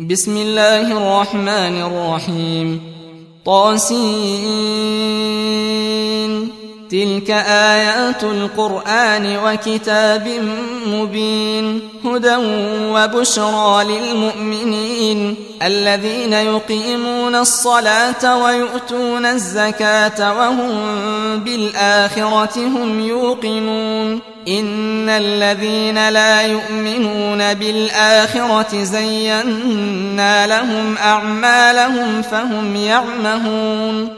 بسم الله الرحمن الرحيم. طاسين. تلك آيات القرآن وكتاب مبين هدى وبشرى للمؤمنين الذين يقيمون الصلاة ويؤتون الزكاة وهم بالآخرة هم يوقنون إن الذين لا يؤمنون بالآخرة زينا لهم أعمالهم فهم يعمهون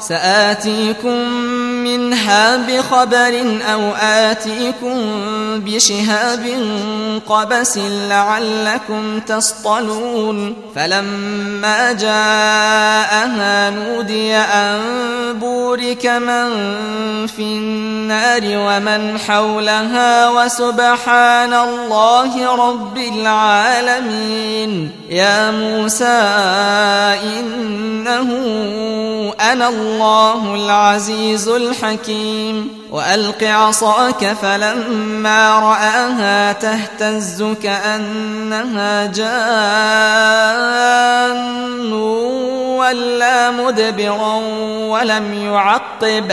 سآتيكم منها بخبر أو آتيكم بشهاب قبس لعلكم تصطلون فلما جاءها نودي أن بورك من في النار ومن حولها وسبحان الله رب العالمين يا موسى إنه أنا الله العزيز الحكيم. وألق عصاك فلما رآها تهتز كأنها جان ولا مدبرا ولم يعقب.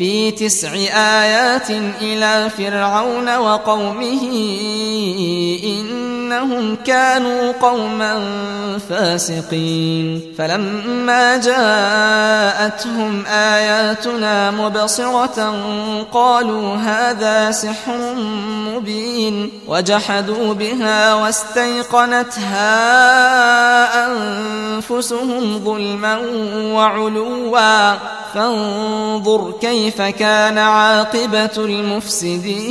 في تسع آيات إلى فرعون وقومه إنهم كانوا قوما فاسقين. فلما جاءتهم آياتنا مبصرة قالوا هذا سحر مبين. وجحدوا بها واستيقنتها أنفسهم ظلما وعلوا. فانظر كيف كان عاقبة المفسدين.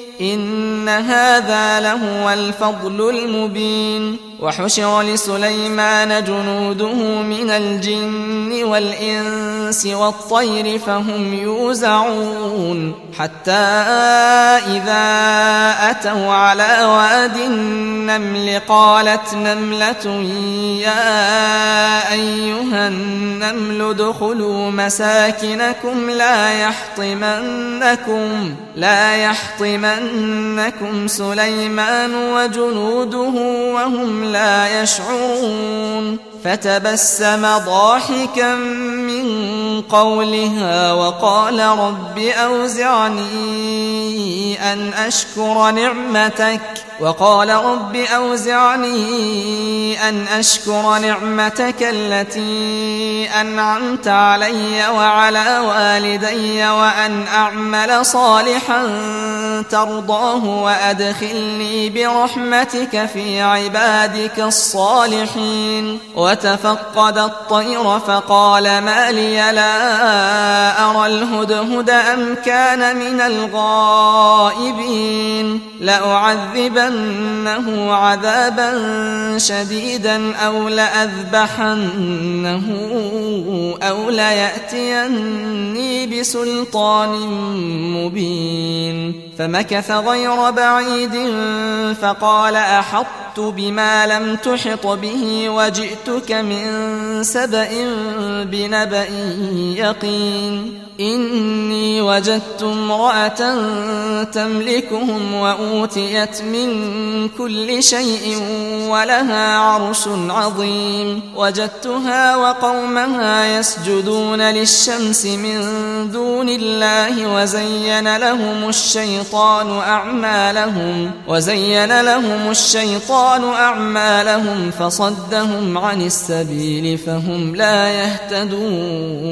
إن هذا لهو الفضل المبين وحشر لسليمان جنوده من الجن والإنس والطير فهم يوزعون حتى إذا أتوا على واد النمل قالت نملة يا أيها النمل ادخلوا مساكنكم لا يحطمنكم لا يحطمنكم سليمان وجنوده وهم لا يشعرون فتبسم ضاحكا من قولها وقال رب أوزعني أن أشكر نعمتك وقال رب أوزعني أن أشكر نعمتك التي أنعمت علي وعلى والدي وأن أعمل صالحا ترضاه وأدخلني برحمتك في عبادك الصالحين. وتفقد الطير فقال ما لي لا أرى الهدهد أم كان من الغائبين. لأعذبنه عذابا شديدا أو لأذبحنه أو ليأتيني بسلطان مبين فمكث غير بعيد فقال أحطت بما لم تحط به وجئتك من سبأ بنبأ يقين إني وجدت امرأة تملكهم وأوتيت من كل شيء ولها عرش عظيم وجدتها وقومها يسجدون للشمس من دون الله وزين لهم الشيطان أعمالهم وزين لهم الشيطان أعمالهم فصدهم عن السبيل فهم لا يهتدون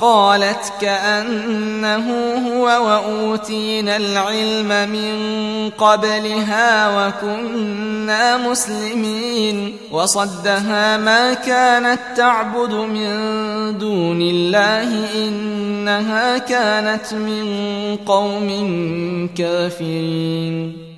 قالت كأنه هو وأوتينا العلم من قبلها وكنا مسلمين. وصدها ما كانت تعبد من دون الله إنها كانت من قوم كافرين.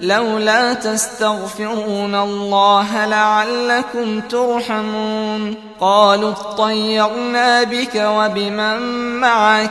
لولا تستغفرون الله لعلكم ترحمون. قالوا اطيرنا بك وبمن معك.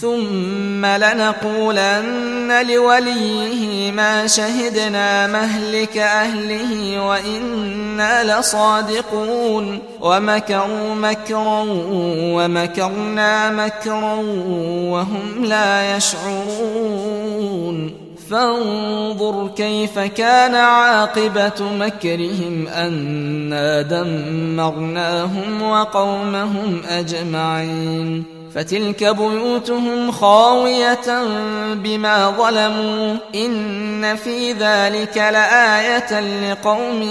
ثم لنقولن لوليه ما شهدنا مهلك أهله وإنا لصادقون. ومكروا مكرا ومكرنا مكرا وهم لا يشعرون. فانظر كيف كان عاقبة مكرهم أنا دمرناهم وقومهم أجمعين. فتلك بيوتهم خاوية بما ظلموا إن في ذلك لآية لقوم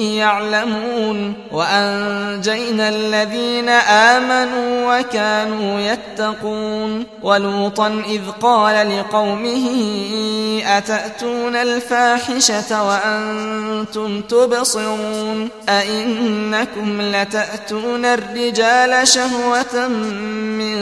يعلمون وأنجينا الذين آمنوا وكانوا يتقون ولوطا إذ قال لقومه أتأتون الفاحشة وأنتم تبصرون أئنكم لتأتون الرجال شهوة من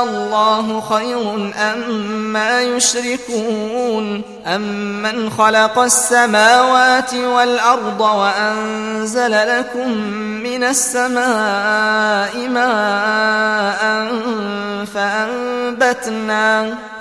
الله خير أما يشركون أمن خلق السماوات والأرض وأنزل لكم من السماء ماء فأنبتنا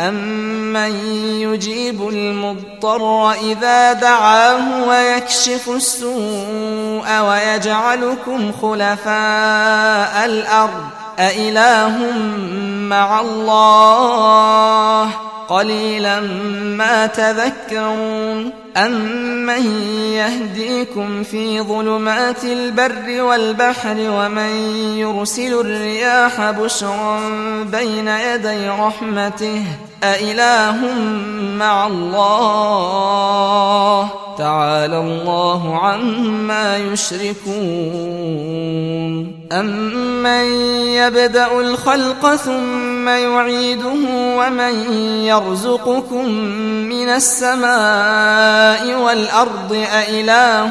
أمن يجيب المضطر إذا دعاه ويكشف السوء ويجعلكم خلفاء الأرض أإله مع الله قليلا ما تذكرون أمن يهديكم في ظلمات البر والبحر ومن يرسل الرياح بشرا بين يدي رحمته أإله مع الله تعالى الله عما يشركون أمن يبدأ الخلق ثم يعيده ومن يرزقكم من السماء والأرض أإله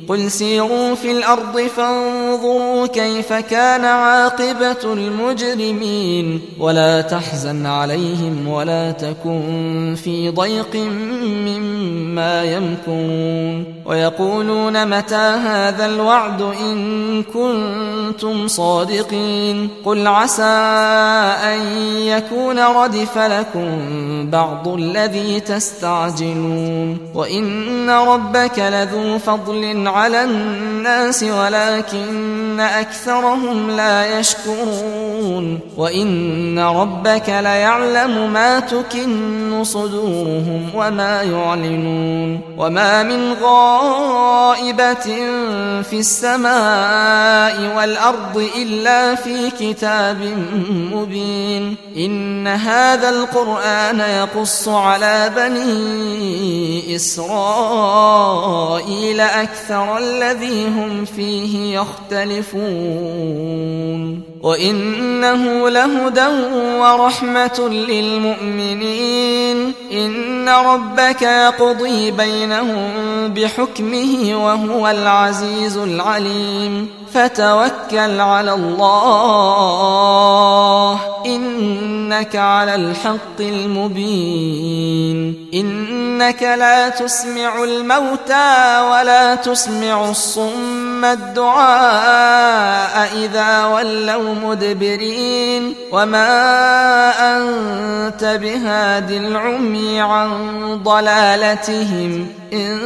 قل سيروا في الأرض فانظروا كيف كان عاقبة المجرمين ولا تحزن عليهم ولا تكن في ضيق مما يمكرون ويقولون متى هذا الوعد إن كنتم صادقين قل عسى أن يكون ردف لكم بعض الذي تستعجلون وإن ربك لذو فضل على الناس ولكن أكثرهم لا يشكرون وإن ربك ليعلم ما تكن صدورهم وما يعلنون وما من غائبة في السماء والأرض إلا في كتاب مبين إن هذا القرآن يقص على بني إسرائيل أكثر الذي هم فيه يختلفون. وإنه لهدى ورحمة للمؤمنين. إن ربك يقضي بينهم بحكمه وهو العزيز العليم. فتوكل على الله. إنك على الحق المبين. إنك لا تسمع الموتى ولا تسمع الصم. الدعاء إذا ولوا مدبرين وما أنت بهاد العمي عن ضلالتهم إن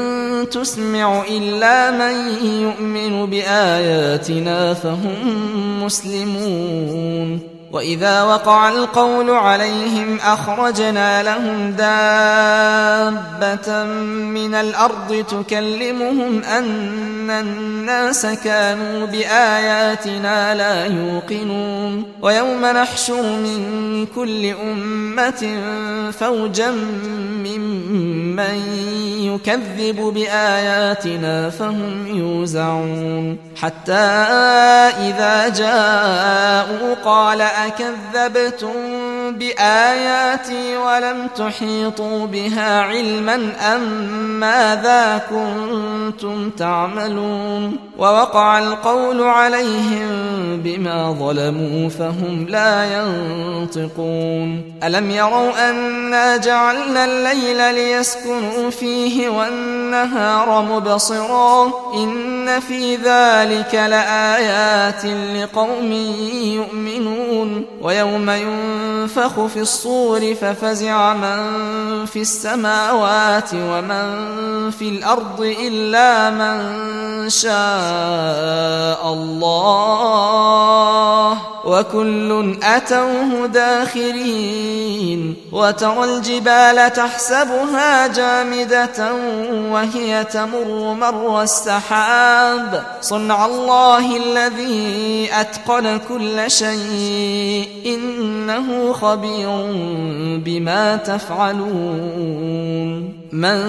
تسمع إلا من يؤمن بآياتنا فهم مسلمون وإذا وقع القول عليهم أخرجنا لهم دابة من الأرض تكلمهم أن الناس كانوا بآياتنا لا يوقنون ويوم نحشر من كل أمة فوجا ممن يكذب بآياتنا فهم يوزعون حتى إذا جاءوا قال أكذبتم بآياتي ولم تحيطوا بها علما أم ماذا كنتم تعملون ووقع القول عليهم بما ظلموا فهم لا ينطقون ألم يروا أنا جعلنا الليل ليسكنوا فيه والنهار مبصرا إن في ذلك لآيات لقوم يؤمنون يعلمون ويوم ينفخ في الصور ففزع من في السماوات ومن في الأرض إلا من شاء الله. وكل أتوه داخرين. وترى الجبال تحسبها جامدة وهي تمر مر السحاب. صنع الله الذي أتقن كل شيء. إنه خبير بما تفعلون. من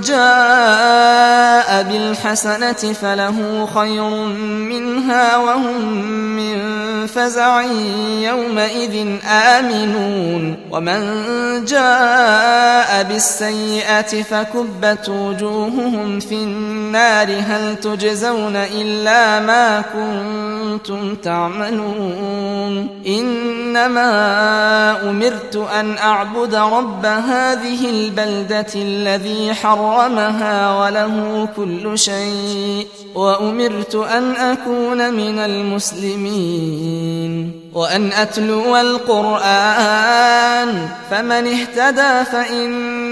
جاء بالحسنة فله خير منها وهم من فزع يومئذ آمنون. ومن جاء بالسيئة فكبت وجوههم في النار. هل تجزون إلا ما كنتم تعملون؟ إنما أمرت أن أعبد رب هذه البلدة الذي حرمها وله كل شيء وأمرت أن أكون من المسلمين. وأن أتلو القرآن فمن اهتدى